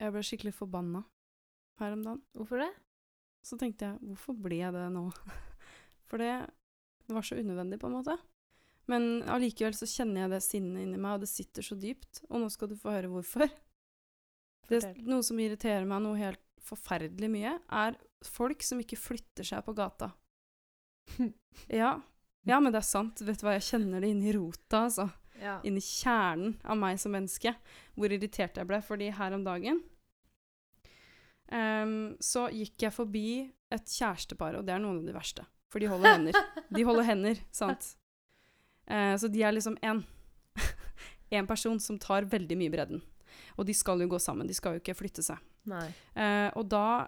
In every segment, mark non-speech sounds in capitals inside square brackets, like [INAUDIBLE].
Jeg ble skikkelig forbanna her om dagen. Hvorfor det? Så tenkte jeg, hvorfor ble jeg det nå? [LAUGHS] For det, var så unødvendig, på en måte. Men allikevel så kjenner jeg det sinnet inni meg, og det sitter så dypt. Og nå skal du få høre hvorfor. Det, noe som irriterer meg noe helt forferdelig mye, er folk som ikke flytter seg på gata. [LAUGHS] Ja, ja men det er sant. Vet du hva, jeg kjenner det inni rota, altså. Ja. Inni kjernen av meg som menneske. Hvor irritert jeg ble. Fordi her om dagen em, så gikk jeg forbi et kjærestepar, og det er noen av de verste. For de holder hender. De holder hender, sant. Uh, så de er liksom én. Én [LAUGHS] person som tar veldig mye bredden. Og de skal jo gå sammen, de skal jo ikke flytte seg. Eh, og da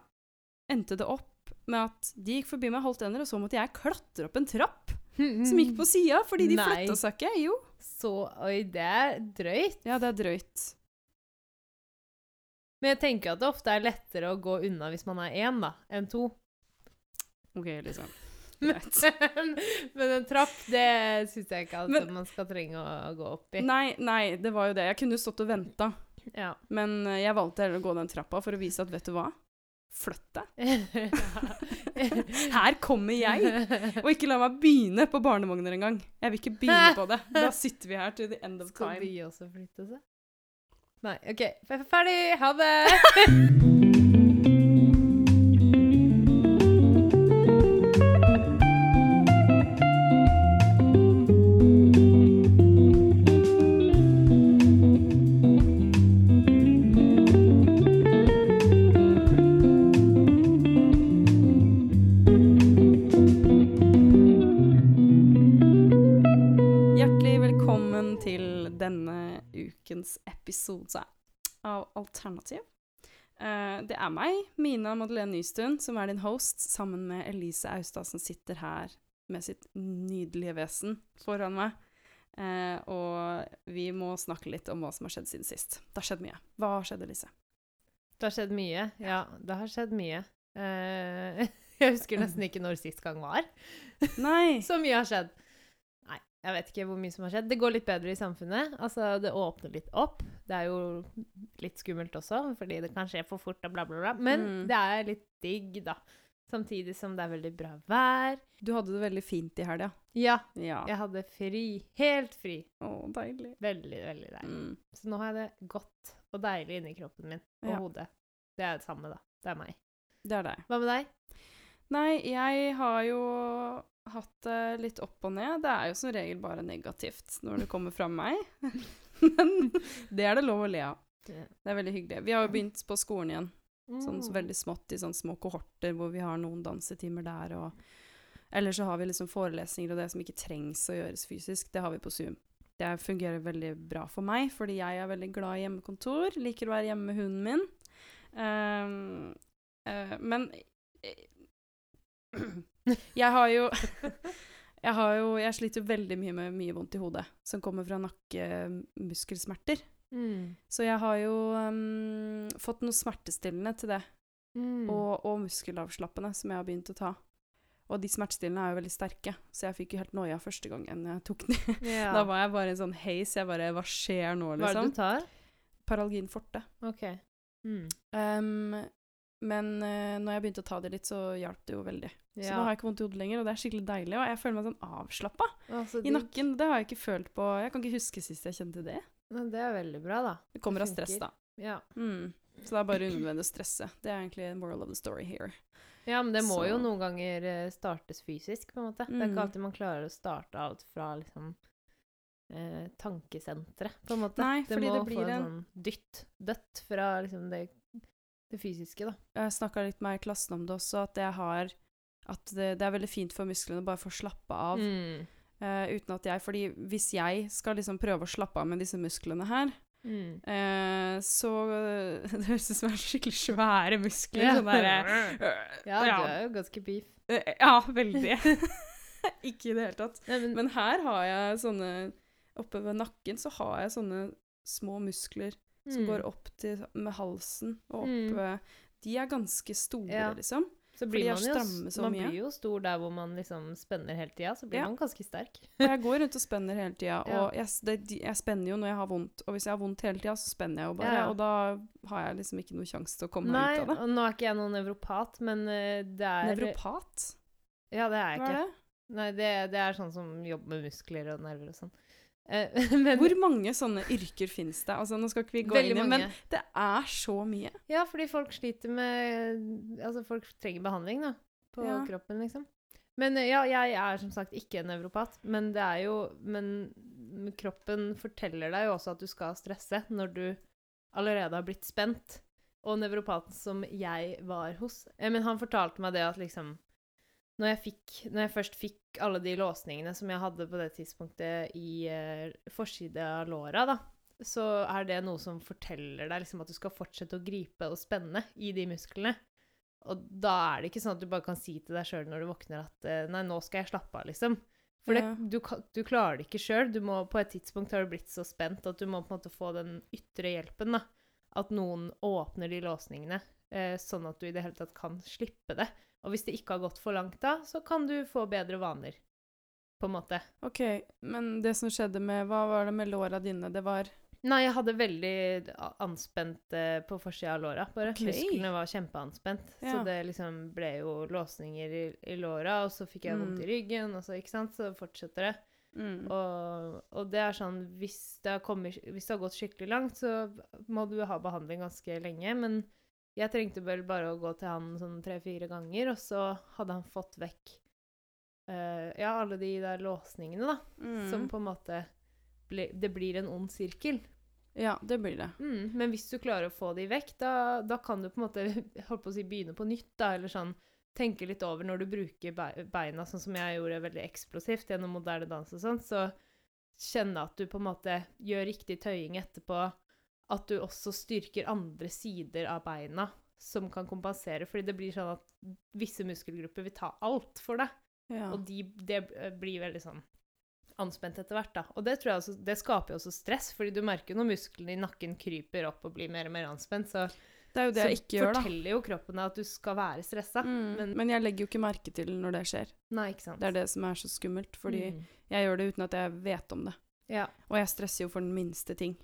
endte det opp med at de gikk forbi meg, holdt hender, og så måtte jeg klatre opp en trapp som gikk på sida, fordi de flytta seg ikke. Jo. Så Oi, det er drøyt. Ja, det er drøyt. Men jeg tenker at det ofte er lettere å gå unna hvis man er én, da, enn to. OK, liksom. [LAUGHS] Men, men en trapp, det syns jeg ikke at Men- man skal trenge å gå opp i. Nei, nei, det var jo det. Jeg kunne stått og venta, Ja. men eh, jeg valgte heller å gå den trappa for å vise at vet du hva? Flytt deg. [LAUGHS] Her kommer jeg! Og ikke la meg begynne på barnevogner engang. Jeg vil ikke begynne [LAUGHS] på det. Da sitter vi her til the end of time. Skal vi de også flytte seg? Nei, OK. Ferdig! Ha det! [LAUGHS] Alternativ. Eh, det er meg, Mina Madeleine Nystuen, som er din host, sammen med Elise Austad, som sitter her med sitt nydelige vesen foran meg. Eh, og vi må snakke litt om hva som har skjedd siden sist. Det har skjedd mye. Hva har skjedd, Elise? Det har skjedd mye. Ja, det har skjedd mye. Eh, [LAUGHS] jeg husker nesten [LAUGHS] ikke når sist gang var. Nei! [LAUGHS] Så mye har skjedd. Jeg vet ikke hvor mye som har skjedd. Det går litt bedre i samfunnet. Altså, det åpner litt opp. Det er jo litt skummelt også, fordi det kan skje for fort og bla, bla, bla. Men Mm. det er litt digg, da. Samtidig som det er veldig bra vær. Du hadde det veldig fint i helga. Ja, Ja. jeg hadde fri. Helt fri. Å, deilig. Veldig, veldig deilig. Mm. Så nå har jeg det godt og deilig inni kroppen min og Ja. hodet. Det er det samme, da. Det er meg. Det er deg. Hva med deg? Nei, jeg har jo hatt det litt opp og ned. Det er jo som regel bare negativt når det kommer fra meg. [LAUGHS] Men det er det lov å le av. Det er veldig hyggelig. Vi har jo begynt på skolen igjen, sånn Mm. så veldig smått i sånne små kohorter hvor vi har noen dansetimer der og Eller så har vi liksom forelesninger og det som ikke trengs å gjøres fysisk, det har vi på Zoom. Det fungerer veldig bra for meg, fordi jeg er veldig glad i hjemmekontor. Liker å være hjemme med hunden min. Ehm, uh, men eh, [CLEARS THROAT] jeg har jo [LAUGHS] Jeg har jo Jeg sliter jo veldig mye med mye vondt i hodet, som kommer fra nakkemuskelsmerter. Mm. Så jeg har jo um, fått noe smertestillende til det, Mm. og, og muskelavslappende, som jeg har begynt å ta. Og de smertestillende er jo veldig sterke, så jeg fikk jo helt noia første gangen jeg tok den. [LAUGHS] ja. Da var jeg bare en sånn heis. Jeg bare Hva skjer nå, Hva er det liksom? du tar? Paralgin forte. Okay. Mm. Um, men uh, når jeg begynte å ta det litt, så hjalp det jo veldig. Så da har jeg ikke vondt i hodet lenger, og det er skikkelig deilig. Og jeg føler meg sånn avslappa altså, i nakken. Det har jeg ikke følt på Jeg kan ikke huske sist jeg kjente det. Men det er veldig bra, da. Det kommer av stress, da. Ja. Mm. Så det er bare unødvendig å stresse. Det er egentlig moral of the story here. ja, men det må Så- jo noen ganger eh, startes fysisk, på en måte. Det er Mm. ikke alltid man klarer å starte alt fra liksom eh, tankesenteret, på en måte. Nei, fordi må det få en en- sånn dytt, dødt fra liksom det, det fysiske, da. Jeg snakka litt med i klassen om det også, at jeg har At det, det er veldig fint for musklene bare for å slappe av. Mm. Uh, uten at jeg Fordi hvis jeg skal liksom prøve å slappe av med disse musklene her, Mm. eh, så [LAUGHS] Det høres ut som jeg har skikkelig svære muskler. Ja. Der, derre [LAUGHS] Ja, du er jo ganske beef. Eh, Ja, veldig. [LAUGHS] Ikke i det hele tatt. Nei, men, Men her har jeg sånne Oppe ved nakken så har jeg sånne små muskler som mm. går opp til med halsen og opp Mm. eh, De er ganske store, Ja. liksom. Så blir man jo, så man blir jo stor der hvor man liksom spenner hele tida, så blir Ja. man ganske sterk. [LAUGHS] Og jeg går rundt og spenner hele tida, og jeg, det, jeg spenner jo når jeg har vondt. Og hvis jeg har vondt hele tida, så spenner jeg jo bare, Ja, og da har jeg liksom ikke noe sjanse til å komme Nei, meg ut av det. og nå er ikke jeg noen nevropat, men eh, det er Nevropat? Ja, det er jeg ikke. Hva er det? Nei, det, det er sånn som jobber med muskler og nerver og sånn. Eh, [LAUGHS] men Hvor mange sånne yrker finnes det? Altså, nå skal ikke vi gå inn i men det er så mye. Ja, fordi folk sliter med Altså, folk trenger behandling, da. På Ja. kroppen, liksom. Men eh, ja, jeg er som sagt ikke en europat, men det er jo Men kroppen forteller deg jo også at du skal stresse når du allerede har blitt spent. Og nevropaten som jeg var hos eh, Men han fortalte meg det at liksom når jeg, fikk, når jeg først fikk alle de låsningene som jeg hadde på det tidspunktet i uh, forside av låra, da, så er det noe som forteller deg liksom, at du skal fortsette å gripe og spenne i de musklene. Og da er det ikke sånn at du bare kan si til deg sjøl når du våkner at uh, Nei, nå skal jeg slappe av, liksom. For det, du, du klarer det ikke sjøl. På et tidspunkt har du blitt så spent at du må på en måte få den ytre hjelpen. da. At noen åpner de låsningene, eh, sånn at du i det hele tatt kan slippe det. Og hvis det ikke har gått for langt da, så kan du få bedre vaner. På en måte. OK, men det som skjedde med Hva var det med låra dine? Det var Nei, jeg hadde veldig anspent eh, på forsida av låra, bare. Ok. Musklene var kjempeanspent. Så det liksom ble jo låsninger i, i låra, og så fikk jeg vondt Mm. i ryggen, og så, ikke sant, så fortsetter det. mm. Og, og det er sånn hvis det, har kommet, hvis det har gått skikkelig langt, så må du ha behandling ganske lenge. Men jeg trengte vel bare å gå til han sånn tre-fire ganger, og så hadde han fått vekk uh, ja, alle de der låsningene, da. Mm. Som på en måte ble, Det blir en ond sirkel. Ja, det blir det. Mm, men hvis du klarer å få de vekk, da, da kan du på en måte [LAUGHS] holdt på å si, begynne på nytt. da, Eller sånn tenke litt over når du bruker beina, sånn som jeg gjorde veldig eksplosivt gjennom moderne dans og sånn, så kjenne at du på en måte gjør riktig tøying etterpå. At du også styrker andre sider av beina som kan kompensere. Fordi det blir sånn at visse muskelgrupper vil ta alt for deg. Ja. Og de, det blir veldig sånn anspent etter hvert, da. Og det tror jeg også, det skaper jo også stress, fordi du merker jo når musklene i nakken kryper opp og blir mer og mer anspent, så, det er jo det så jeg ikke gjør, da. forteller jo kroppen deg at du skal være stressa. Mm. men- Men, jeg legger jo ikke merke til når det skjer. Nei, ikke sant. Det er det som er så skummelt, fordi Mm. jeg gjør det uten at jeg vet om det. Ja. Og jeg stresser jo for den minste ting.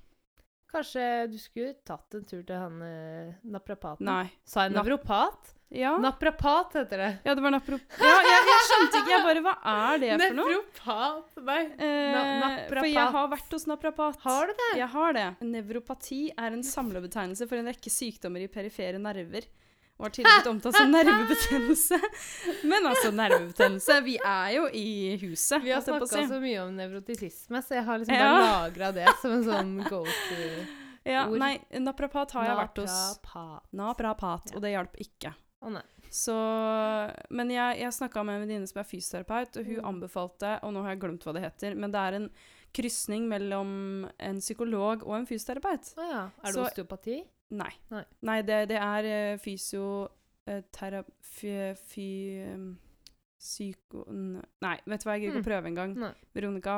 Kanskje du skulle tatt en tur til han eh, naprapaten? Nei. Sa jeg napropat? Ja, Naprapat heter det. ja det var napro... Ja, jeg, jeg skjønte ikke, jeg bare Hva er det for noe? Nevropat? Nei. Eh, naprapat. for jeg har vært hos naprapat. Har du det? Jeg har det. Nevropati er en samlebetegnelse for en rekke sykdommer i perifere nerver. Og har tidligere blitt omtalt som nervebetennelse. Men altså, nervebetennelse Vi er jo i huset. Vi har snakka så mye om nevrotisisme, så jeg har liksom Ja. lagra det som en sånn go to. Ja, nei, naprapat har jeg vært hos. Naprapat. Og det hjalp ikke. Å nei. Så, men jeg, jeg snakka med en venninne som er fysioterapeut, og hun Mm. anbefalte Og nå har jeg glemt hva det heter, men det er en krysning mellom en psykolog og en fysioterapeut. Å ja. Er det Så- osteopati? Nei. Nei. det, det er eh, fysioterapi... Fy... um, Psyko... Nei, vet du hva, jeg gidder ikke Mm. å prøve engang. Nei. Veronica,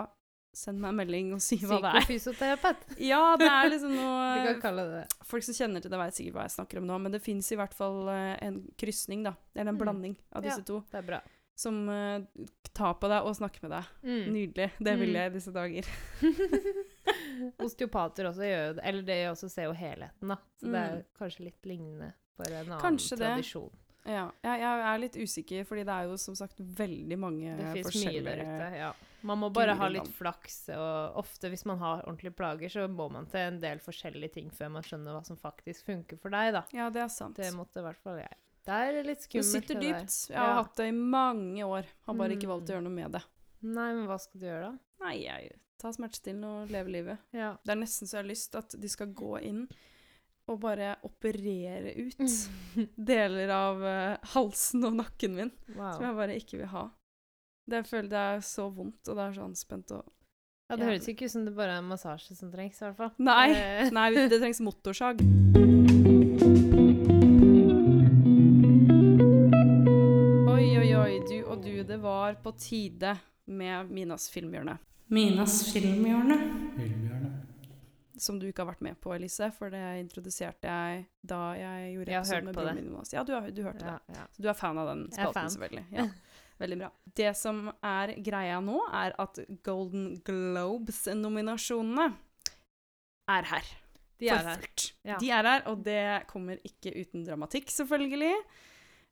send meg en melding og si hva det er. Psykofysioterapeut. [LAUGHS] Ja, det er liksom noe [LAUGHS] noe kan kalle det det. Folk som kjenner til det, vet sikkert hva jeg snakker om nå, men det fins i hvert fall eh, en krysning, da. Eller en Mm. blanding av disse Ja. to. Det er bra. Som uh, tar på deg og snakker med deg. Mm. Nydelig. Det vil Mm. jeg i disse dager. [LAUGHS] [LAUGHS] Osteopater også gjør det. Eller det også ser jo helheten, da. Så det er Mm. kanskje litt lignende for en annen Kanskje det. tradisjon. Ja, jeg, jeg er litt usikker, fordi det er jo som sagt veldig mange Det fins mye forskjellige der ute. Ja. Man må bare ha litt flaks, og ofte hvis man har ordentlige plager, så må man til en del forskjellige ting før man skjønner hva som faktisk funker for deg, da. Ja, det er sant. Det måtte i hvert fall jeg. Det er litt skummelt. Du sitter det dypt. Jeg har Ja. hatt det i mange år. Har bare ikke Mm. valgt å gjøre noe med det. Nei, men hva skal du gjøre, da? Nei, jeg tar smertestillende og leve livet. Ja. Det er nesten så jeg har lyst at de skal gå inn og bare operere ut [LAUGHS] deler av uh, halsen og nakken min som jeg bare ikke vil ha. Det jeg føler det er så vondt, og det er så anspent og Ja, det høres ikke ut som det bare er massasje som trengs, i hvert fall. Nei, [LAUGHS] nei, det trengs motorsag. Oi, oi, oi, du og du, det var på tide med Minas filmhjørne. Minas filmhjørne. Filmhjørne. som du ikke har vært med på, Elise, for det introduserte jeg da jeg gjorde Jeg har episode hørt med på broren det. min. Jonas. Ja, du, har, du hørte det. Ja, ja. Så du er fan av den spalten, selvfølgelig. Ja, [LAUGHS] veldig bra. Det som er greia nå, er at Golden Globes-nominasjonene er her. De er for fullt. Ja. De er her, og det kommer ikke uten dramatikk, selvfølgelig.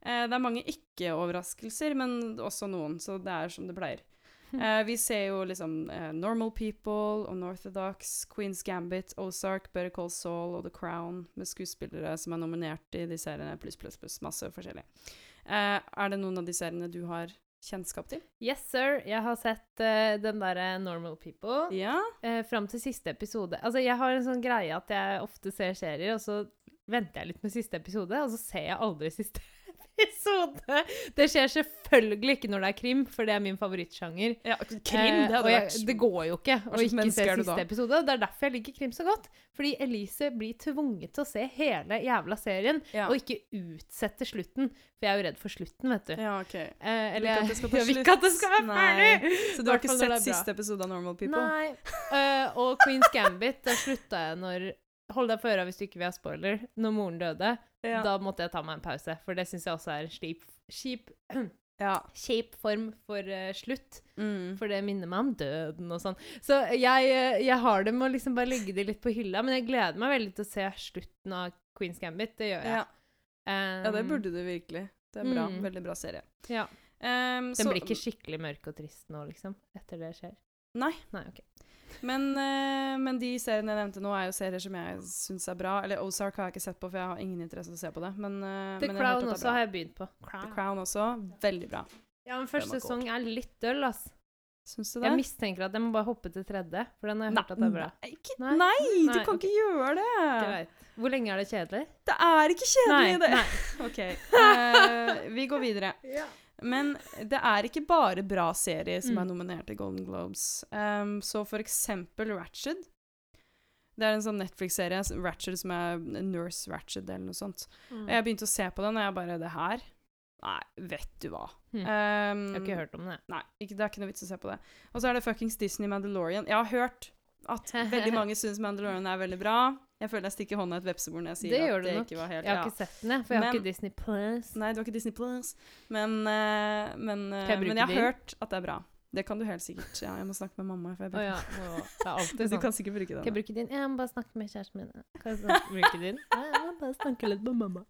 Eh, det er mange ikke-overraskelser, men også noen, så det er som det pleier. Eh, vi ser jo liksom uh, Normal People, Unorthodox, Queen's Gambit, Ozark, Better Call Saul og The Crown med skuespillere som er nominert i de seriene, pluss, pluss, pluss. Masse forskjellig. Uh, er det noen av de seriene du har kjennskap til? Yes, sir. Jeg har sett eh, den derre Normal People Ja? uh, fram til siste episode. Altså, jeg har en sånn greie at jeg ofte ser serier, og så venter jeg litt med siste episode, og så ser jeg aldri siste episode. Det skjer selvfølgelig ikke når det er krim, for det er min favorittsjanger. ja krim, Eh, det hadde vært Det går jo ikke å ikke se siste episode. Det er derfor jeg liker krim så godt. Fordi Elise blir tvunget til å se hele jævla serien, ja. og ikke utsette slutten. For jeg er jo redd for slutten, vet du. ja, OK. Eh, ta jeg vil ikke at det skal [LAUGHS] være ferdig! Så du har ikke sett siste episode av Normal People? Nei. uh, og Queen's Gambit, der slutta jeg når Hold deg for øra hvis du ikke vil ha spoiler. Når moren døde, Ja. da måtte jeg ta meg en pause. For det syns jeg også er en slip, kjip, [CLEARS THROAT] ja. kjip form for uh, slutt. Mm. For det minner meg om døden og sånn. Så jeg, eh, jeg har det med å liksom bare legge det litt på hylla, men jeg gleder meg veldig til å se slutten av Queen's Gambit. Det gjør jeg. Ja. ja, det Um, burde du virkelig. Det er bra. Mm. Veldig bra serie. Ja. Um, Den så- blir ikke skikkelig mørk og trist nå, liksom? Etter det skjer? Nei. Nei, ok. Men, eh, men de seriene jeg nevnte nå, er jo serier som jeg syns er bra. Eller Ozark har jeg ikke sett på, for jeg har ingen interesse av å se på det. Men, eh, The men Crown også har jeg begynt på. The Crown også. Veldig bra. Ja, men første sesong er litt døll, ass. Syns du det? Jeg mistenker at jeg må bare hoppe til tredje, for den har jeg hørt at det er bra. Nei, ikke, Nei? nei, du kan okay. ikke gjøre det! Greit. Hvor lenge er det kjedelig? Det er ikke kjedelig, det. nei. [LAUGHS] OK. Uh, vi går videre. Men det er ikke bare bra serier som Mm. er nominert til Golden Globes. Um, så for eksempel Ratched. Det er en sånn Netflix-serie, Ratched, som er Nurse Ratched eller noe sånt. Mm. Jeg begynte å se på den, og jeg bare Det her? Nei, vet du hva. Mm. Um, Jeg har ikke hørt om det. Nei, ikke, det er ikke noe vits å se på det. Og så er det fuckings Disney Mandalorian. Jeg har hørt at veldig [LAUGHS] mange syns Mandalorian er veldig bra. Jeg føler jeg stikker hånda i et vepsebord når jeg sier Det at det nok. ikke var helt Jeg har ja. ikke sett den, jeg, for jeg har ikke Disney Plus. Nei, du har ikke Disney Plus, men, uh, men, uh, jeg men jeg har hørt at det er bra. Det kan du helt sikkert. Ja, jeg må snakke med mamma. For jeg oh, ja. [LAUGHS] Alltid Du sånn. kan sikkert bruke den. Kan jeg bruke din? Jeg må bare snakke med kjæresten min. Kan jeg [LAUGHS] bruke din? Jeg må bare snakke litt med mamma.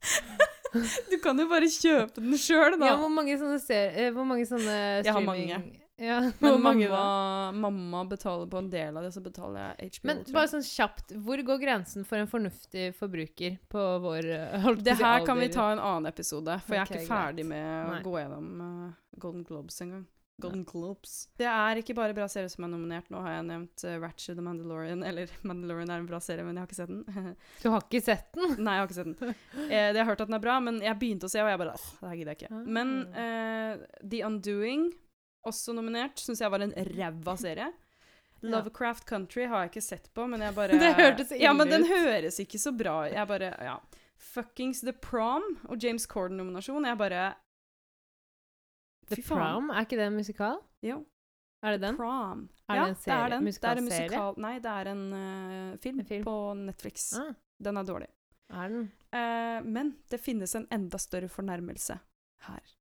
Du kan jo bare kjøpe den sjøl, da. Ja, hvor mange sånne ser... eh, Hvor mange sånne streaming... Jeg har mange. Ja, men hvor mange da? mamma, mamma betaler på en del av det, så betaler jeg HBO. Men bare sånn kjapt, hvor går grensen for en fornuftig forbruker på vår å Det her kan vi ta en annen episode, for jeg er ikke ferdig med å Nei. gå gjennom uh, Golden Globes engang. Golden Globes. Det er ikke bare bra serier som er nominert. Nå har jeg nevnt uh, Ratchet The Mandalorian. Eller [LAUGHS] Mandalorian er en bra serie, men jeg har ikke sett den. [LAUGHS] Du har ikke sett den? Nei, jeg har ikke sett den. Eh, jeg har hørt at den er bra, men jeg begynte å se, og jeg bare åh, det her gidder jeg ikke. Ah. Men eh, The Undoing, også nominert, syns jeg var en ræva serie. Lovecraft Country har jeg ikke sett på, men jeg bare [LAUGHS] Det hørtes Ja, men den høres ikke så bra Jeg bare Ja. Fuckings The Prom og James Corden-nominasjon. Jeg bare The Fy faen. Prom, er ikke det en musikal? Jo. Er det den? Prom. Er ja, det en serie? det er den. Det er en musikal Nei, det er en uh, film, En film? på Netflix. Ah, Den er dårlig. er den? Uh, men det finnes en enda større fornærmelse her.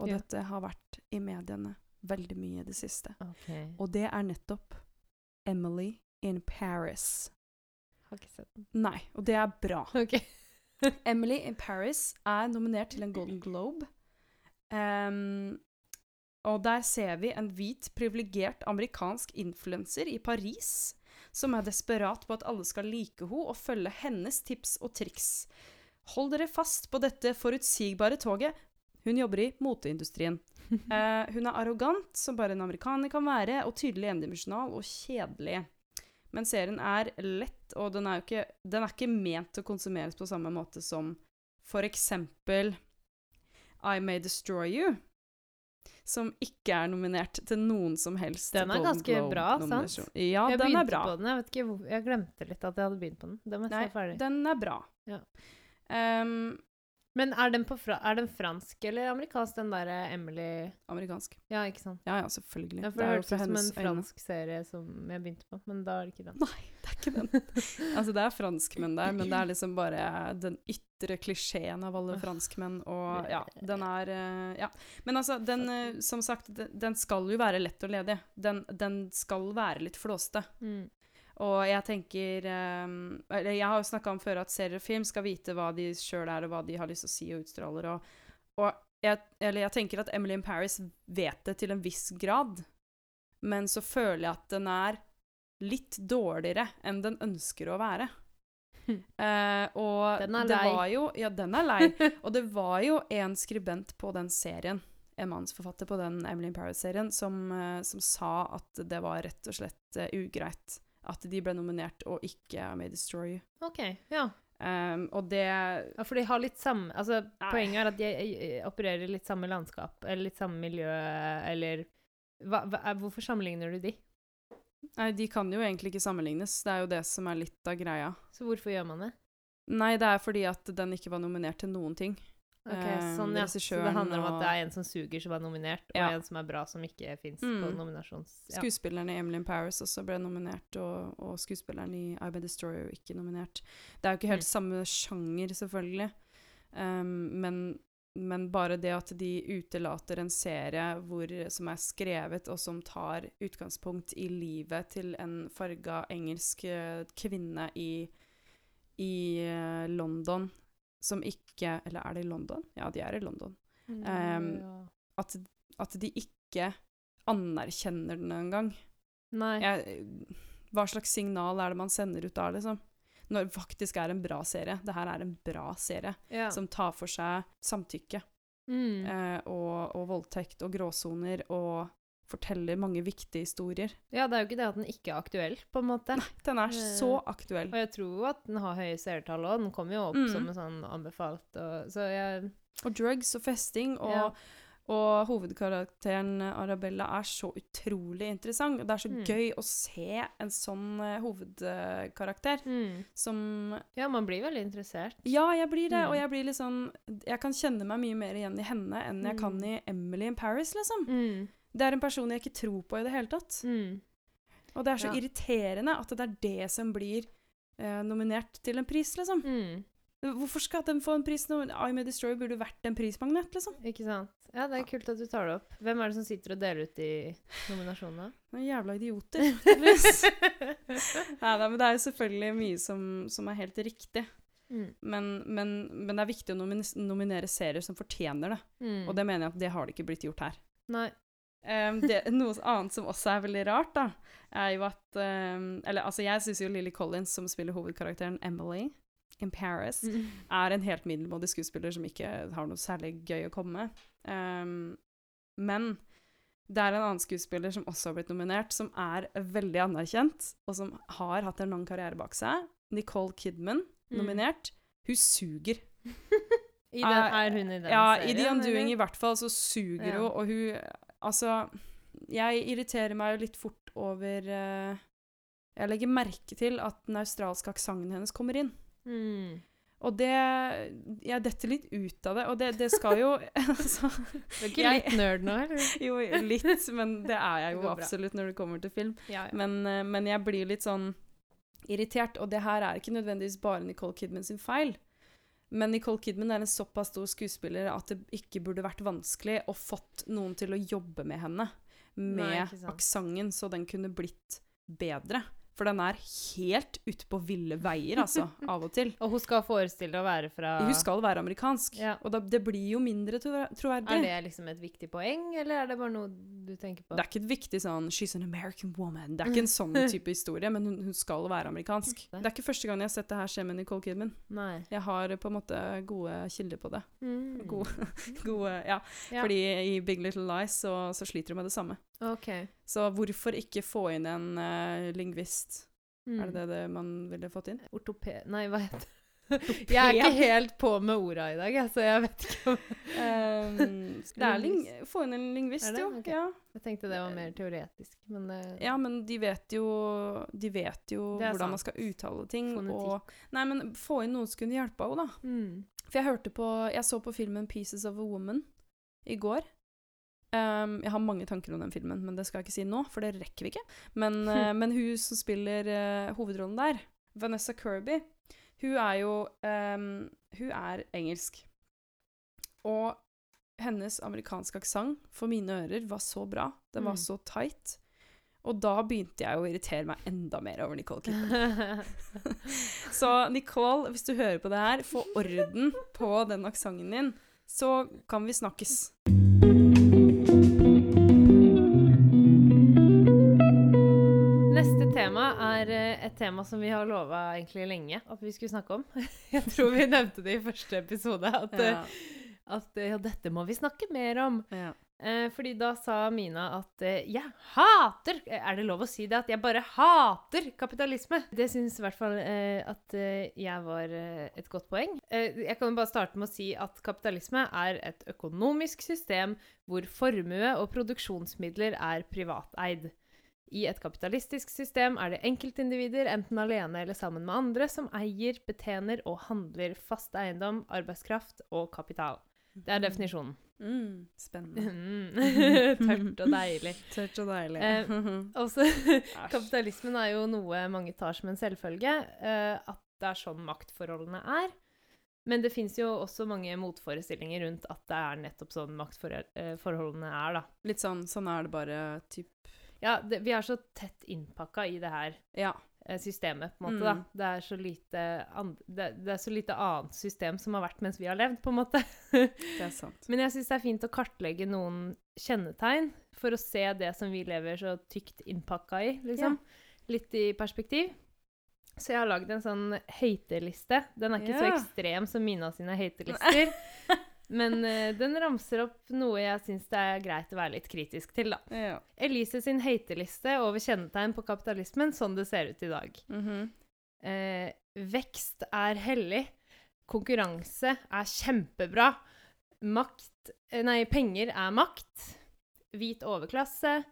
Og Ja. dette har vært i mediene veldig mye i det siste. Okay. Og det er nettopp Emily in Paris. Har ikke sett den. Nei, og det er bra. [LAUGHS] Okay. Emily in Paris er nominert til en Golden Globe. Um, og der ser vi en hvit, privilegert amerikansk influenser i Paris som er desperat på at alle skal like henne og følge hennes tips og triks. Hold dere fast på dette forutsigbare toget. Hun jobber i moteindustrien. Uh, [LAUGHS] hun er arrogant, som bare en amerikaner kan være, og tydelig endimensjonal og kjedelig. Men serien er lett, og den er jo ikke, den er ikke ment til å konsumeres på samme måte som for eksempel I May Destroy You, som ikke er nominert til noen som helst Den er Golden ganske bra, sant? Ja, jeg den er bra. på den. Jeg vet ikke Jeg glemte litt at jeg hadde begynt på den. Den Nei, den er bra. Ja. Ehm, Men er den, på fra er den fransk eller amerikansk, den derre Emily amerikansk. Ja, ikke sant? Ja, ja, selvfølgelig. Ja, for Det det hørtes ut som en fransk øyne. serie som jeg begynte på, men da er det ikke den. Nei, det er ikke den. [LAUGHS] altså, det er franskmenn der, men det er liksom bare den ytre klisjeen av alle franskmenn, og ja, den er eh, Ja. Men altså, den eh, Som sagt, den, den skal jo være lett og ledig. Den, den skal være litt flåste. Mm. Og jeg tenker eh, Eller jeg har jo snakka om før at serier og film skal vite hva de sjøl er, og hva de har lyst til å si og utstråler, og, og jeg, eller jeg tenker at Emily in Paris vet det til en viss grad, men så føler jeg at den er litt dårligere enn den ønsker å være. Uh, [LAUGHS] og Den er det lei. var jo Ja, den er lei. [LAUGHS] og det var jo en skribent på den serien, en mannsforfatter på den Emily in Paris-serien, som, eh, som sa at det var rett og slett uh, ugreit at de ble nominert og ikke May Destroy You. OK. Ja. Um, og det ja. For de har litt samme Altså, Nei. poenget er at de eh, opererer i litt samme landskap, eller litt samme miljø, eller hva, hva, er- Hvorfor sammenligner du de? Nei, de kan jo egentlig ikke sammenlignes. Det er jo det som er litt av greia. Så hvorfor gjør man det? Nei, det er fordi at den ikke var nominert til noen ting. Ok, Eh, sånn, ja. Så det handler om at det er en som suger, som er nominert, og Ja. en som er bra, som ikke fins på Mm. nominasjons... Ja. Skuespilleren i Emily in Paris også ble nominert, og, og skuespilleren i I Be Destroyer ikke nominert. Det er jo ikke helt Mm. samme sjanger, selvfølgelig, um, men, men bare det at de utelater en serie hvor, som er skrevet, og som tar utgangspunkt i livet til en farga engelsk eh, kvinne i, i eh, London, som ikke Eller er det i London? Ja, de er i London. Mm, Um, ja. At, at de ikke anerkjenner den engang. Nei. Jeg, hva slags signal er det man sender ut da, liksom? Når det faktisk er en bra serie. Det her er en bra serie Ja. som tar for seg samtykke mm. eh, og, og voldtekt og gråsoner og forteller mange viktige historier. ja, det er jo ikke det at den ikke er aktuell, på en måte. Nei, Den er Eh, så aktuell. Og jeg tror jo at den har høye seertall òg. Den kommer jo opp Mm. som en sånn anbefalt. Og, så jeg Og drugs og festing og, Ja. og hovedkarakteren Arabella er så utrolig interessant. Det er så Mm. gøy å se en sånn eh, hovedkarakter mm. som Ja, man blir veldig interessert. Ja, jeg blir det, Mm. og jeg blir litt sånn Jeg kan kjenne meg mye mer igjen i henne enn jeg kan Mm. i Emily in Paris, liksom. Mm. Det er en person jeg ikke tror på i det hele tatt. Mm. Og det er så Ja. irriterende at det er det som blir eh, nominert til en pris, liksom. Mm. Hvorfor skal den få en pris nå? I May Destroy burde vært en prismagnet, liksom? Ikke sant. Ja, det er kult at du tar det opp. Hvem er det som sitter og deler ut de nominasjonene? Noen jævla idioter. [LAUGHS] tydeligvis. [LAUGHS] Nei da, men det er jo selvfølgelig mye som, som er helt riktig. mm. Men, men, men det er viktig å nominere serier som fortjener det. Mm. Og det mener jeg at det har det ikke blitt gjort her. Nei. Um, det, noe annet som også er veldig rart, da, er jo at um, Eller altså, jeg syns jo Lily Collins, som spiller hovedkarakteren Emily in Paris, Mm. er en helt middelmådig skuespiller som ikke har noe særlig gøy å komme med. Um, men det er en annen skuespiller som også har blitt nominert, som er veldig anerkjent, og som har hatt en lang karriere bak seg. Nicole Kidman, Mm. nominert. Hun suger. [LAUGHS] I den, er hun i den ja, serien? i The Undoing i hvert fall så suger Ja. hun, og hun Altså, jeg irriterer meg jo litt fort over eh, Jeg legger merke til at den australske aksenten hennes kommer inn. Mm. Og det Jeg detter litt ut av det, og det, det skal jo [LAUGHS] [LAUGHS] altså, Du er ikke Jeg- litt nerd nå, eller? [LAUGHS] Jo, litt, men det er jeg jo absolutt når det kommer til film. Ja, ja. Men, eh, men jeg blir litt sånn irritert, og det her er ikke nødvendigvis bare Nicole Kidman sin feil. Men Nicole Kidman er en såpass stor skuespiller at det ikke burde vært vanskelig å fått noen til å jobbe med henne med aksenten, så den kunne blitt bedre. For den er helt ute på ville veier, altså, [LAUGHS] av og til. Og hun skal forestille å være fra Hun skal være amerikansk, Ja. og da, det blir jo mindre tro- troverdig. Er det liksom et viktig poeng, eller er det bare noe du tenker på? Det er ikke et viktig sånn 'she's an American woman'. Det er ikke en [LAUGHS] sånn type historie, men hun, hun skal være amerikansk. Det er ikke første gang jeg har sett det her skje med Nicole Kidman. Nei. Jeg har på en måte gode kilder på det. Mm. Gode, [LAUGHS] gode ja. Ja. Fordi i Big Little Lies så, så sliter hun med det samme. OK. Så hvorfor ikke få inn en uh, lingvist? Mm. Er det det, det man ville fått inn? Ortoped... Nei, hva heter det? Jeg er ikke helt på med orda i dag, så jeg vet ikke om [LAUGHS] [LAUGHS] Um, få inn en lingvist, jo. Okay. Ja. Jeg tenkte det var mer teoretisk, men uh, ja, men de vet jo, de vet jo hvordan sant. man skal uttale ting. Og Nei, men få inn noen som kunne hjelpe henne, da. mm. For jeg hørte på Jeg så på filmen 'Pieces of a Woman' i går. Um, jeg har mange tanker om den filmen, men det skal jeg ikke si nå, for det rekker vi ikke. Men, uh, [LAUGHS] men hun som spiller uh, hovedrollen der, Vanessa Kirby, hun er jo um, Hun er engelsk. Og hennes amerikanske aksent for mine ører var så bra. Den var Mm. så tight. Og da begynte jeg å irritere meg enda mer over Nicole Kidman. [LAUGHS] Så Nicole, hvis du hører på det her, få orden på den aksenten din, så kan vi snakkes. Tema som vi har lova egentlig lenge at vi skulle snakke om. [LAUGHS] Jeg tror vi nevnte det i første episode, at, eh, Ja. at eh, ja, dette må vi snakke mer om. Ja. Eh, fordi da sa Mina at eh, jeg hater Er det lov å si det? At jeg bare hater kapitalisme? Det syns i hvert fall eh, at eh, jeg var eh, et godt poeng. Eh, jeg kan jo bare starte med å si at kapitalisme er et økonomisk system hvor formue og produksjonsmidler er privateid. I et kapitalistisk system er det enkeltindivider, enten alene eller sammen med andre, som eier, betjener og handler fast eiendom, arbeidskraft og kapital. Det er definisjonen. Mm, spennende. Mm. [LAUGHS] Tørt og deilig. [LAUGHS] Tørt og deilig. Eh, [LAUGHS] Også, kapitalismen er jo noe mange tar som en selvfølge, eh, at det er sånn maktforholdene er. Men det fins jo også mange motforestillinger rundt at det er nettopp sånn maktforholdene er, da. Litt sånn Sånn er det bare typ Ja, det, vi er så tett innpakka i det her Ja. eh, systemet, på en måte, da. Mm. Det er så lite det, det er så lite annet system som har vært mens vi har levd, på en måte. [LAUGHS] Det er sant. Men jeg syns det er fint å kartlegge noen kjennetegn for å se det som vi lever så tykt innpakka i, liksom. Litt i perspektiv. Så jeg har lagd en sånn hate-liste. Den er ikke så ekstrem som Mina sine hate-lister. [LAUGHS] Men uh, den ramser opp noe jeg syns det er greit å være litt kritisk til, da. Ja. Elise sin hate-liste over kjennetegn på kapitalismen, sånn det ser ut i dag. Mm -hmm. uh, vekst er hellig. Konkurranse er kjempebra. Makt eh, Nei, penger er makt. Hvit overklasse.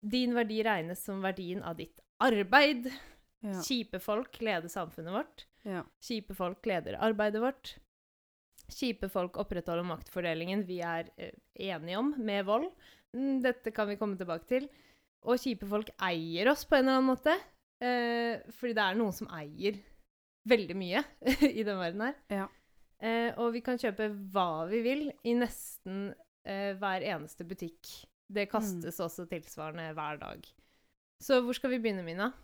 Din verdi regnes som verdien av ditt arbeid. Ja. Kjipe folk leder samfunnet vårt. ja. Kjipe folk leder arbeidet vårt. Kjipe folk opprettholder maktfordelingen vi er eh, enige om, med vold. Mm, Dette kan vi komme tilbake til. Og kjipe folk eier oss på en eller annen måte. Eh, fordi det er noen som eier veldig mye [LAUGHS] i den verden her. Ja. Eh, og vi kan kjøpe hva vi vil i nesten eh, hver eneste butikk. Det kastes også tilsvarende hver dag. Så hvor skal vi begynne, Mina? [LAUGHS]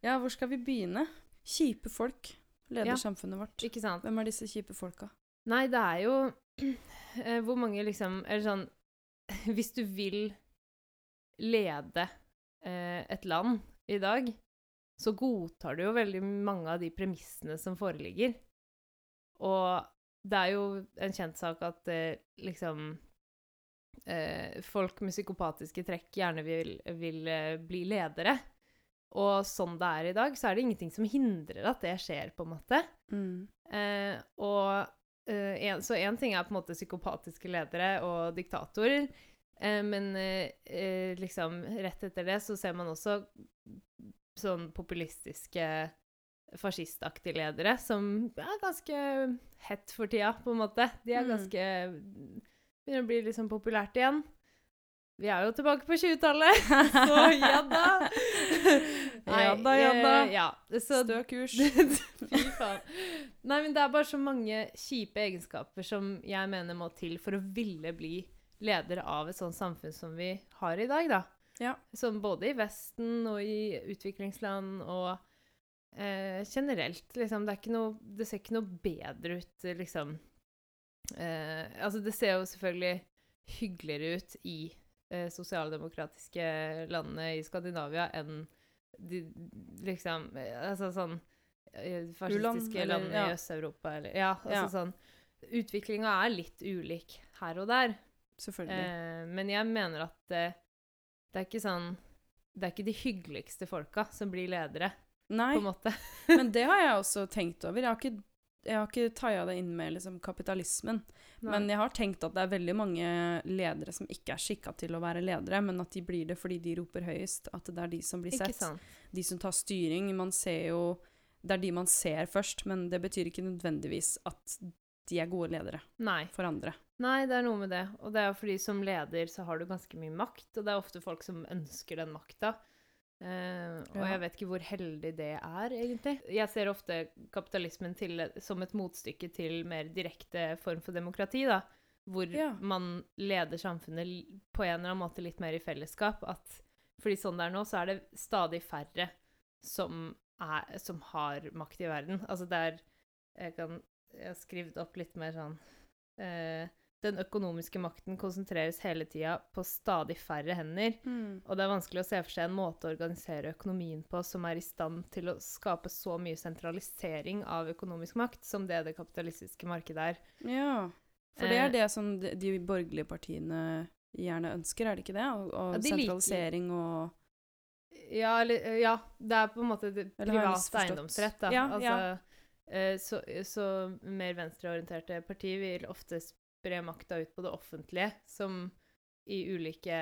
Ja, hvor skal vi begynne? Kjipe folk leder Ja. samfunnet vårt. Ikke sant? Hvem er disse kjipe folka? Nei, det er jo [CLEARS THROAT] eh, Hvor mange liksom Eller sånn [LAUGHS] Hvis du vil lede eh, et land i dag, så godtar du jo veldig mange av de premissene som foreligger. Og det er jo en kjent sak at eh, liksom eh, Folk med psykopatiske trekk gjerne vil, vil bli ledere. Og sånn det er i dag, så er det ingenting som hindrer at det skjer, på en måte. Mm. Eh, og eh, en, Så én ting er på en måte psykopatiske ledere og diktatorer, eh, men eh, eh, liksom rett etter det så ser man også sånn populistiske fascistaktige ledere som er ganske hett for tida, på en måte. De er Mm. ganske Begynner å bli liksom populært igjen. Vi er jo tilbake på 20-tallet, [LAUGHS] så ja da! [LAUGHS] Ja da, ja da. eh, ja, så Stø kurs. [LAUGHS] Fy faen. Nei, men det er bare så mange kjipe egenskaper som jeg mener må til for å ville bli leder av et sånt samfunn som vi har i dag, da. Ja. Som både i Vesten og i utviklingsland og eh, generelt, liksom. Det, er ikke noe, det ser ikke noe bedre ut, liksom. Eh, altså, det ser jo selvfølgelig hyggeligere ut i eh, sosialdemokratiske landene i Skandinavia enn de liksom eh, Altså sånn eh, Fascistiske land ja. i Øst-Europa eller Ja, altså Ja. sånn Utviklinga er litt ulik her og der. Selvfølgelig. Eh, men jeg mener at eh, det er ikke sånn Det er ikke de hyggeligste folka som blir ledere, Nei, men det har jeg også tenkt over. Jeg har ikke, jeg har ikke taia det inn med liksom, kapitalismen. Men jeg har tenkt at det er veldig mange ledere som ikke er skikka til å være ledere, men at de blir det fordi de roper høyest. At det er de som blir sett. De som tar styring. Man ser jo Det er de man ser først, men det betyr ikke nødvendigvis at de er gode ledere Nei. for andre. Nei, det er noe med det. Og det er fordi som leder så har du ganske mye makt, og det er ofte folk som ønsker den makta. Eh, og Ja. jeg vet ikke hvor heldig det er, egentlig. Jeg ser ofte kapitalismen til, som et motstykke til mer direkte form for demokrati, da. Hvor Ja. man leder samfunnet på en eller annen måte litt mer i fellesskap. At, fordi sånn det er nå, så er det stadig færre som, er, som har makt i verden. Altså det er Jeg kan Jeg har skrevet opp litt mer sånn eh, Den økonomiske makten konsentreres hele tida på stadig færre hender. Og det er vanskelig å se for seg en måte å organisere økonomien på som er i stand til å skape så mye sentralisering av økonomisk makt som det det kapitalistiske markedet er. Ja. For det Eh. er det som de, de borgerlige partiene gjerne ønsker, er det ikke det? Og, og Ja, de sentralisering og Ja, eller Ja, det er på en måte privat eiendomsrett, da. Ja, altså, eh, så, så mer venstreorienterte partier vil ofte spre makta ut på det offentlige, som i ulike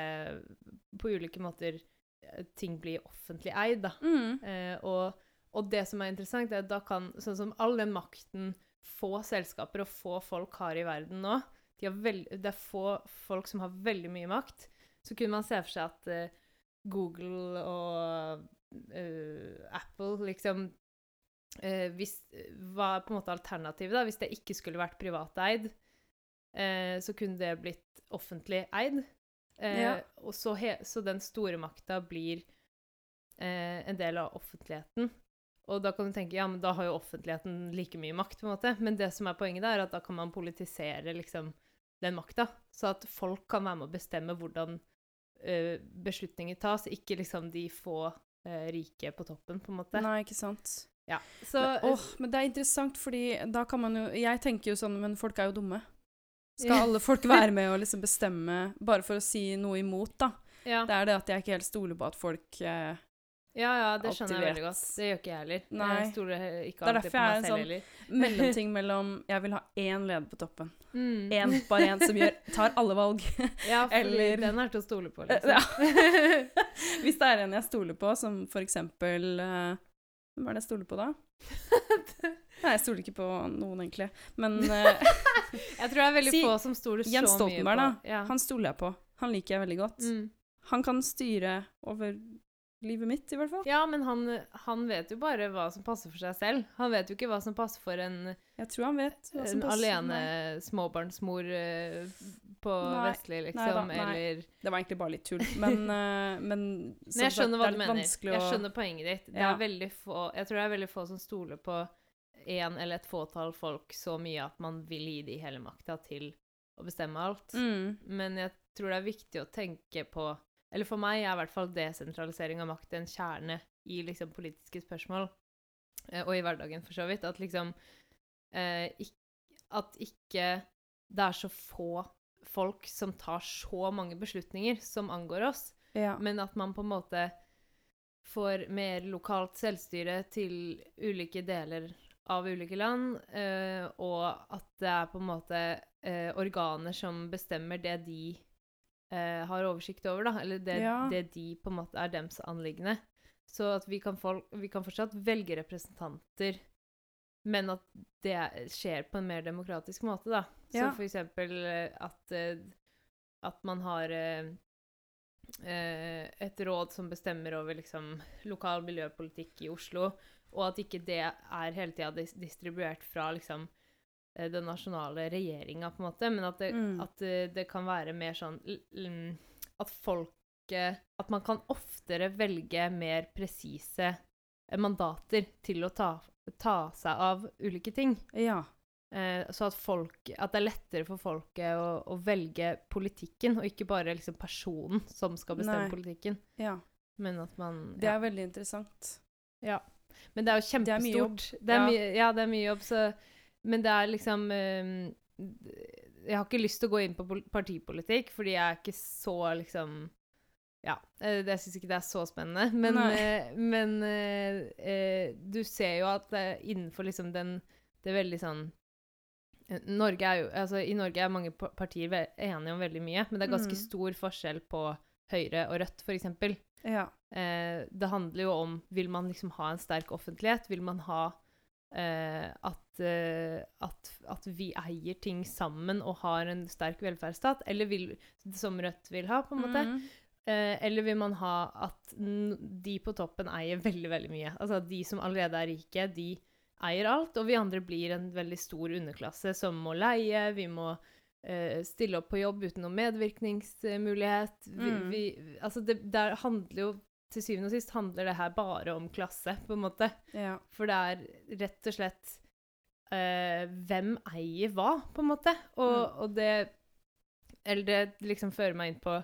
På ulike måter eh, ting blir offentlig eid, da. mm. Eh, og, og det som er interessant, er at da kan Sånn som all den makten få selskaper og få folk har i verden nå de har vel, Det er få folk som har veldig mye makt. Så kunne man se for seg at eh, Google og eh, Apple liksom eh, hvis, var på en måte alternativet, da. Hvis det ikke skulle vært privateid, eh, så kunne det blitt offentlig eid. Eh, Ja. Og så, så den store makta blir eh, en del av offentligheten. Og da kan du tenke ja, men da har jo offentligheten like mye makt, på en måte. Men det som er poenget der, er at da kan man politisere liksom den makta. Så at folk kan være med å bestemme hvordan eh, beslutninger tas, ikke liksom de få eh, rike på toppen, på en måte. Nei, ikke sant. Ja. Så Men, åh, men det er interessant, fordi da kan man jo Jeg tenker jo sånn, men folk er jo dumme. Skal alle folk være med og liksom bestemme, bare for å si noe imot, da? ja. Det er det at jeg ikke helt stoler på at folk eh, ja, ja, det skjønner jeg veldig godt. Det gjør ikke jeg heller. Nei. Jeg stoler ikke Det er derfor jeg er en sånn- [LAUGHS] [LAUGHS] Mellomting mellom Jeg vil ha én leder på toppen. Mm. En, bare én som gjør, tar alle valg. [LAUGHS] Ja, fordi eller- den er til å stole på, liksom. Ja. Hvis det er en jeg stoler på, som for eksempel eh, Hvem er det jeg stoler på da? Nei, jeg stoler ikke på noen, egentlig. Men [LAUGHS] eh, Jeg tror det er veldig Si få som stoler så mye på Jens Stoltenberg, da. Ja. han stoler jeg på. Han liker jeg veldig godt. Mm. Han kan styre over livet mitt, i hvert fall. Ja, men han, han vet jo bare hva som passer for seg selv. Han vet jo ikke hva som passer for en, Jeg tror han vet hva som en passer alene meg. småbarnsmor eh, på Nei, Vestli, liksom, nei da, nei. eller Det var egentlig bare litt tull, men, [LAUGHS] eh, men Men jeg skjønner hva du mener. Jeg skjønner poenget ditt. Det Ja. veldig få, jeg tror det er veldig få som stoler på én eller et fåtall folk så mye at man vil gi de hele makta til å bestemme alt. Mm. Men jeg tror det er viktig å tenke på Eller for meg er i hvert fall desentralisering av makt en kjerne i liksom politiske spørsmål, eh, og i hverdagen for så vidt. At liksom eh, ikk- At ikke det er så få folk som tar så mange beslutninger som angår oss, Ja. men at man på en måte får mer lokalt selvstyre til ulike deler av ulike land, uh, og at det er på en måte uh, organer som bestemmer det de uh, har oversikt over, da, eller det, Ja. det de på en måte er dems anliggende. Så at vi kan, folk, vi kan fortsatt velge representanter, men at det skjer på en mer demokratisk måte, da. Så for eksempel at, at man har et råd som bestemmer over liksom, lokal miljøpolitikk i Oslo, og at ikke det er hele tida dis distribuert fra liksom, eh, den nasjonale regjeringa, på en måte, men at det, Mm. at eh, det kan være mer sånn At folket At man kan oftere velge mer presise eh, mandater til å ta, ta seg av ulike ting. ja. Eh, så at, folk, at det er lettere for folket å, å velge politikken, og ikke bare liksom personen som skal bestemme Nei. politikken. ja. Men at man Det er veldig interessant. ja. Men det er jo Det er mye jobb. kjempestort. Det Ja. det er mye jobb, så Men det er liksom eh, Jeg har ikke lyst til å gå inn på partipolitikk, fordi jeg er ikke så liksom ja, eh, jeg syns ikke det er så spennende. [LAUGHS] Men, eh, men eh, eh, du ser jo at innenfor liksom den Det er veldig sånn Norge jo, altså I Norge er mange partier enige om veldig mye, men det er ganske Mm. stor forskjell på Høyre og Rødt, f.eks. Ja. Eh, det handler jo om Vil man liksom ha en sterk offentlighet? Vil man ha eh, at, eh, at, at vi eier ting sammen og har en sterk velferdsstat, eller vil, som Rødt vil ha, på en måte. Mm. Eh, eller vil man ha at de på toppen eier veldig, veldig mye? Altså de som allerede er rike, de eier alt, og vi andre blir en veldig stor underklasse som må leie, vi må eh, stille opp på jobb uten noen medvirkningsmulighet. Vi, Mm. vi, altså det, det handler jo til syvende og sist handler det her bare om klasse, på en måte. Ja. For det er rett og slett eh, Hvem eier hva, på en måte? Og, Mm. og det Eller det liksom fører meg inn på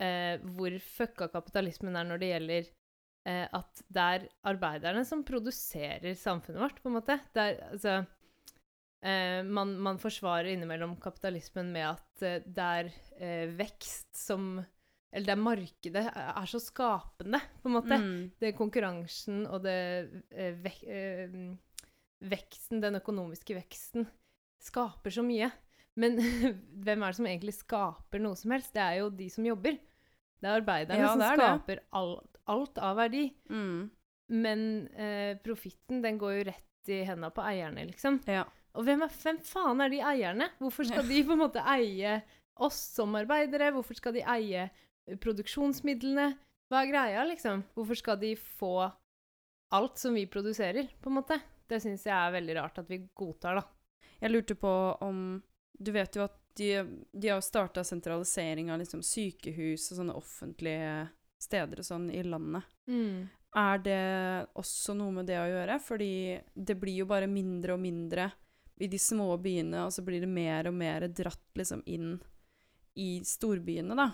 eh, hvor fucka kapitalismen er når det gjelder eh, at det er arbeiderne som produserer samfunnet vårt, på en måte. Det er, altså, man, man forsvarer innimellom kapitalismen med at det er vekst som Eller det markedet er så skapende, på en måte Mm. det konkurransen og det eh, vek, eh, veksten, den økonomiske veksten, skaper så mye. Men [LAUGHS] hvem er det som egentlig skaper noe som helst? Det er jo de som jobber. Det er arbeiderne Ja, som er skaper alt, alt av verdi. Mm. Men eh, profitten, den går jo rett i hendene på eierne, liksom. Ja. Og hvem, er, hvem faen er de eierne? Hvorfor skal de på en måte eie oss som arbeidere? Hvorfor skal de eie produksjonsmidlene? Hva er greia, liksom? Hvorfor skal de få alt som vi produserer, på en måte? Det syns jeg er veldig rart at vi godtar, da. Jeg lurte på om Du vet jo at de, de har starta sentralisering av liksom sykehus og sånne offentlige steder og sånn i landet. Er det også noe med det å gjøre? Fordi det blir jo bare mindre og mindre i de små byene, og så blir det mer og mer dratt liksom inn i storbyene, da.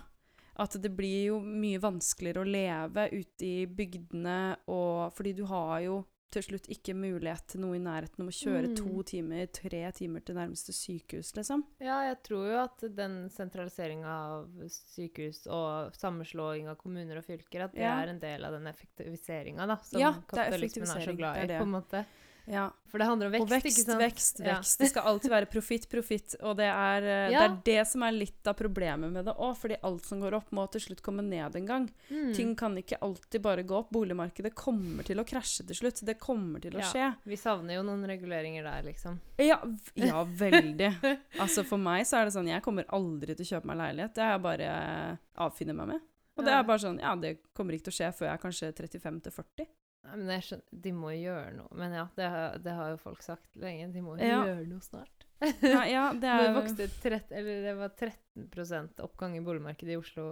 At det blir jo mye vanskeligere å leve ute i bygdene, og fordi du har jo til slutt ikke mulighet til noe i nærheten om å kjøre Mm. to timer, tre timer til nærmeste sykehus, liksom. Ja, jeg tror jo at den sentraliseringa av sykehus og sammenslåing av kommuner og fylker, at det Ja. er en del av den effektiviseringa, som Ja, kapitalismen er er så glad det i, er det. på en måte. Ja. For det handler om vekst, og vekst, ikke sant? vekst, Ja. vekst. Det skal alltid være profitt, profitt. Og det er, eh, Ja. det er det som er litt av problemet med det òg, fordi alt som går opp, må til slutt komme ned en gang. Mm. Ting kan ikke alltid bare gå opp. Boligmarkedet kommer til å krasje til slutt. Det kommer til å Ja. skje. Vi savner jo noen reguleringer der, liksom. Ja, ja veldig. [LAUGHS] Altså For meg så er det sånn Jeg kommer aldri til å kjøpe meg leilighet. Det er jeg bare avfinner meg med. Og det er bare sånn Ja, det kommer ikke til å skje før jeg er kanskje 35 til 40. Nei, men jeg skjønner, De må gjøre noe. Men ja, det har, det har jo folk sagt lenge. De må jo Ja. gjøre noe snart. ja, ja, [LAUGHS] det Det, er vokste 30, eller det var 13% oppgang i boligmarkedet i Oslo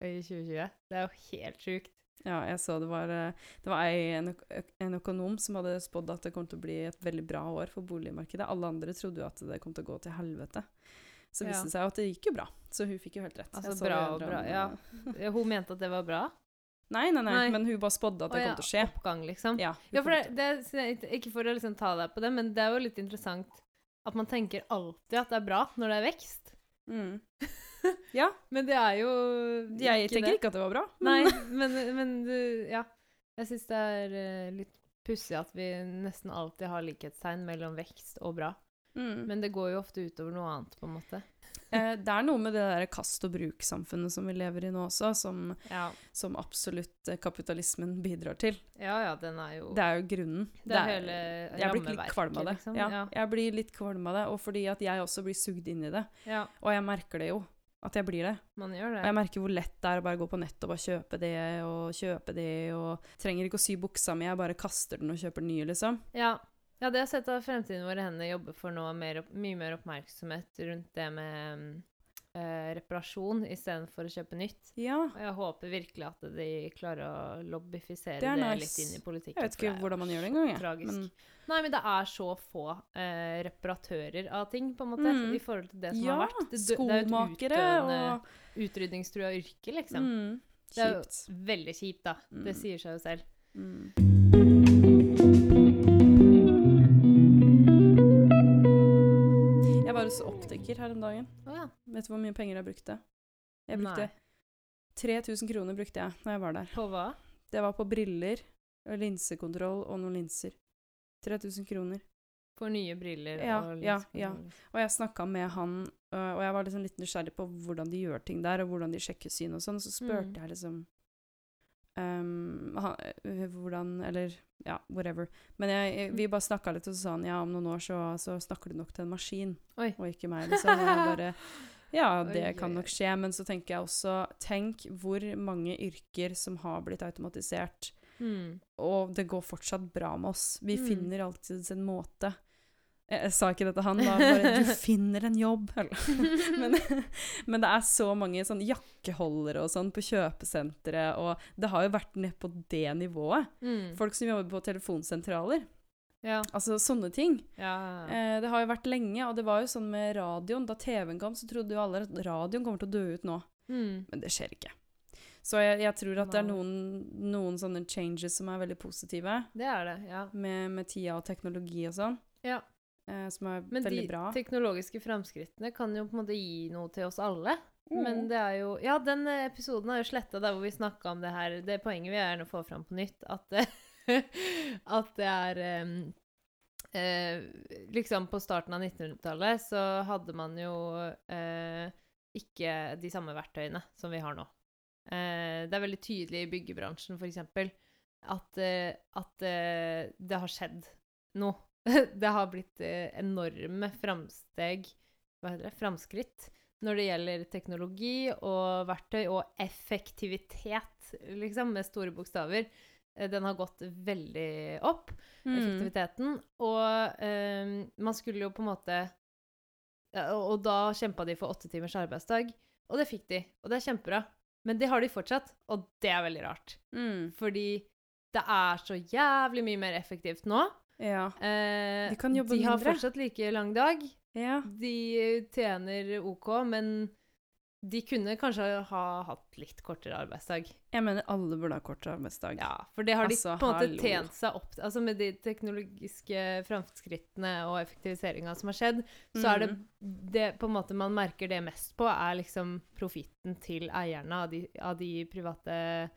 i 2020. Det er jo helt sjukt. Ja, jeg så det var eh, Det var en, en økonom som hadde spådd at det kom til å bli et veldig bra år for boligmarkedet. Alle andre trodde jo at det kom til å gå til helvete. Så viste det seg at det gikk jo bra. Så hun fikk jo helt rett. Altså, bra og bra, ja. Ja, Hun mente at det var bra. Nei, nei, nei, Nei. men hun bare spådde at det kom til å skje. Oppgang, liksom. Ja, Ja, for det, det, Ikke for å liksom ta deg på det, men det er jo litt interessant at man tenker alltid at det er bra når det er vekst. mm. [LAUGHS] Ja, Men det er jo jeg tenker det. ikke at det var bra. Nei, Men, [LAUGHS] men, men du Ja. Jeg syns det er eh, litt pussig at vi nesten alltid har likhetstegn mellom vekst og bra. mm. Men det går jo ofte utover noe annet, på en måte. Eh, det er noe med det der kast og bruk-samfunnet som vi lever i nå også, som, Ja, som absolutt kapitalismen bidrar til. ja, ja den er jo Det er jo grunnen. Det er hele Jeg blir litt kvalm av det. liksom. Ja, Ja. Jeg blir litt kvalm av det, og fordi at jeg også blir sugd inn i det. ja, Og jeg merker det jo, at jeg blir det. man gjør det. Og jeg merker hvor lett det er å bare gå på nett og bare kjøpe det og kjøpe det, og trenger ikke å sy buksa mi, jeg bare kaster den og kjøper den nye, liksom. Ja. Ja, det har sett at Fremtiden våre hender jobber for nå mer, opp- mye mer oppmerksomhet rundt det med øh, reparasjon istedenfor å kjøpe nytt. Ja. Og jeg håper virkelig at de klarer å lobbyfisere Det det, litt inn i politikken. Jeg vet det ikke hvordan man gjør det engang, tragisk. Men Nei, men det er så få øh, reparatører av ting, på en måte, Mm. i forhold til det som ja, har vært. Det, det er jo et og utrydningstrua yrke, liksom. mm, Det er jo veldig kjipt, da. Det Mm. sier seg jo selv. Mm. Hos her om dagen. Oh, ja. Vet du hvor mye penger jeg brukte? Jeg brukte Nei. 3000 kroner brukte jeg når jeg var der. På hva? Det var på briller, linsekontroll og noen linser. 3000 kroner. For nye briller Ja, og ja, linser ja. og- Og jeg snakka med han, øh, og jeg var liksom litt nysgjerrig på hvordan de gjør ting der, og hvordan de sjekker syn og sånn. Så spurte Mm. jeg liksom han, eh, hvordan Eller ja, whatever. Men jeg, vi bare snakka litt, og så sa han ja, om noen år så, så snakker du nok til en maskin, Oi. og ikke meg. Liksom. Jeg bare Ja, [LAUGHS] det Oi, kan nok skje, men så tenker jeg også Tenk hvor mange yrker som har blitt automatisert, Mm. og det går fortsatt bra med oss. Vi Mm. finner alltid en måte. Jeg, sa ikke det til han, da. Bare 'Du finner en jobb'. [LAUGHS] men, men det er så mange sånn jakkeholdere og sånn på kjøpesentre, og det har jo vært ned på det nivået. Mm. Folk som jobber på telefonsentraler. Ja. Altså sånne ting. ja. Eh, det har jo vært lenge, og det var jo sånn med radioen. Da TV-en kom, så trodde jo alle at radioen kommer til å dø ut nå. Mm. Men det skjer ikke. Så jeg, jeg tror at det er noen, noen sånne changes som er veldig positive, Det er det, ja. med, med tida og teknologi og sånn, ja. Eh, som er Men veldig de teknologiske framskrittene kan jo på en måte gi noe til oss alle. Mm. Men det er jo Ja, den eh, episoden er jo sletta der hvor vi snakka om det her. Det poenget vil jeg gjerne få fram på nytt. At det, [LAUGHS] at det er um, eh, Liksom på starten av 1900-tallet så hadde man jo eh, ikke de samme verktøyene som vi har nå. Eh, det er veldig tydelig i byggebransjen, f.eks., at, at det har skjedd noe. [LAUGHS] det har blitt eh, enorme framsteg Hva heter det? Framskritt når det gjelder teknologi og verktøy og effektivitet, liksom, med store bokstaver. Eh, Den har gått veldig opp, Mm. effektiviteten. Og eh, man skulle jo på en måte Og og da kjempa de for åtte timers arbeidsdag, og det fikk de. Og det er kjempebra. Men det har de fortsatt, og det er veldig rart. Mm. Fordi det er så jævlig mye mer effektivt nå. Ja. Eh, De kan jobbe de har mindre. fortsatt like lang dag. ja. De tjener OK, men de kunne kanskje ha hatt litt kortere arbeidsdag. Jeg mener alle burde ha kortere arbeidsdag. Ja, for det har de Altså, på en måte hallo. tjent seg opp. Altså med de teknologiske framskrittene og effektiviseringa som har skjedd, så er det Mm. det på en måte man merker det mest på, er liksom profitten til eierne av de, av de private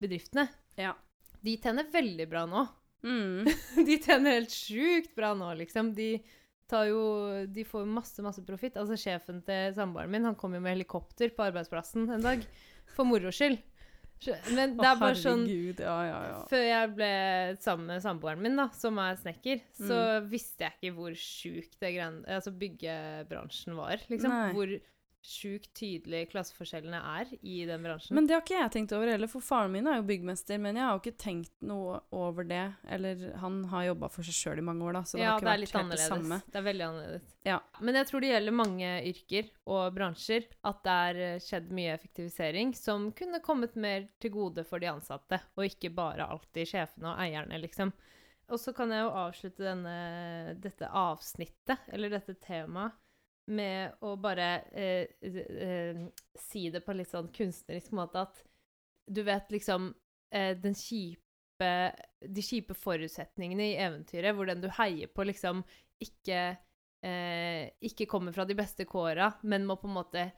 bedriftene. Ja. De tjener veldig bra nå. Mm. [LAUGHS] De tjener helt sjukt bra nå, liksom. De tar jo De får masse, masse profitt. Altså, sjefen til samboeren min, han kom jo med helikopter på arbeidsplassen en dag. For moro skyld. Men det er bare sånn ja, ja, ja. Før jeg ble sammen med samboeren min, da, som er snekker, så Mm. visste jeg ikke hvor sjukt det Altså byggebransjen var, liksom. Hvor sjukt tydelig klasseforskjellene er i den bransjen. Men det har ikke jeg tenkt over heller, for faren min er jo byggmester, men jeg har jo ikke tenkt noe over det. Eller han har jobba for seg sjøl i mange år, da, så det ja, har ikke det vært helt annerledes. det samme. Det er veldig annerledes. Ja. Men jeg tror det gjelder mange yrker og bransjer at det er eh, skjedd mye effektivisering som kunne kommet mer til gode for de ansatte, og ikke bare alltid sjefene og eierne, liksom. Og så kan jeg jo avslutte denne, dette avsnittet, eller dette temaet, med å bare eh, eh, si det på en litt sånn kunstnerisk måte at du vet liksom eh, den kjipe De kjipe forutsetningene i eventyret, hvor den du heier på, liksom ikke eh, ikke kommer fra de beste kåra, men må på en måte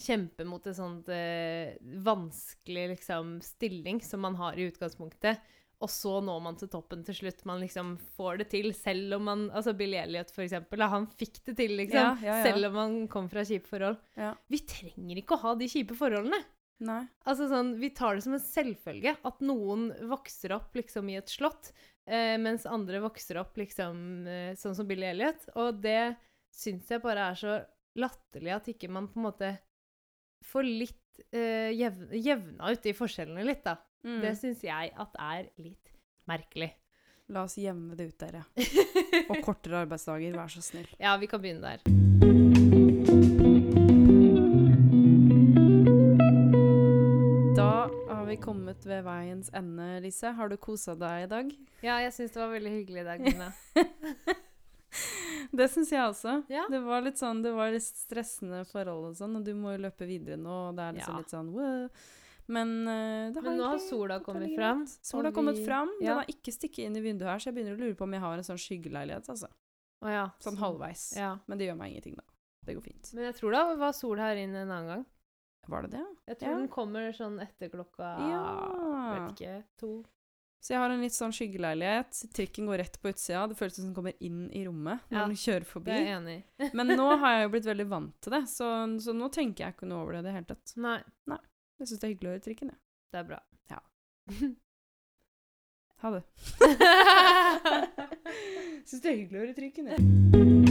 kjempe mot en sånn eh, vanskelig liksom, stilling som man har i utgangspunktet. Og så når man til toppen til slutt. Man liksom får det til, selv om man Altså Bill Elliot, for eksempel. Han fikk det til, liksom. Ja, ja, ja. Selv om han kom fra kjipe forhold. Ja. Vi trenger ikke å ha de kjipe forholdene. Nei. Altså sånn, Vi tar det som en selvfølge at noen vokser opp liksom i et slott, eh, mens andre vokser opp liksom eh, sånn som Billy Elliot. Og det syns jeg bare er så latterlig at ikke man på en måte får litt eh, jevna ut de forskjellene litt, da. Mm. Det syns jeg at er litt merkelig. La oss jevne det ut, dere. [LAUGHS] Og kortere arbeidsdager, vær så snill. ja, vi kan begynne der. Da har vi kommet ved veiens ende, Lise. Har du kosa deg i dag? Ja, jeg syns det var veldig hyggelig i dag, Gunne. [LAUGHS] Det syns jeg også. Ja. Det var litt sånn, det var litt stressende forhold og sånn, og du må jo løpe videre nå, og det er liksom Ja. litt sånn wow. Men uh, det Men nå har sola kommet fram. Sola har kommet fram. ja. Den har ikke stikket inn i vinduet her, så jeg begynner å lure på om jeg har en sånn skyggeleilighet, altså. Oh, ja. Sånn halvveis. Ja. Men det gjør meg ingenting, da. Det går fint. Men jeg tror det var sol her inne en annen gang. Var det det? Jeg tror den kommer sånn etter klokka. Vet ikke. To. Så jeg har en litt sånn skyggeleilighet. Trikken går rett på utsida. Det føles som den kommer inn i rommet når Ja, den kjører Det forbi. er enig. Men nå [LAUGHS] har jeg jo blitt veldig vant til det, så, så nå tenker jeg ikke noe over det i det hele tatt. Nei, jeg syns det er hyggelig å høre trikken. Det er bra. Ja. [LAUGHS] ha det. [LAUGHS] [LAUGHS] syns det er hyggelig å høre trikken.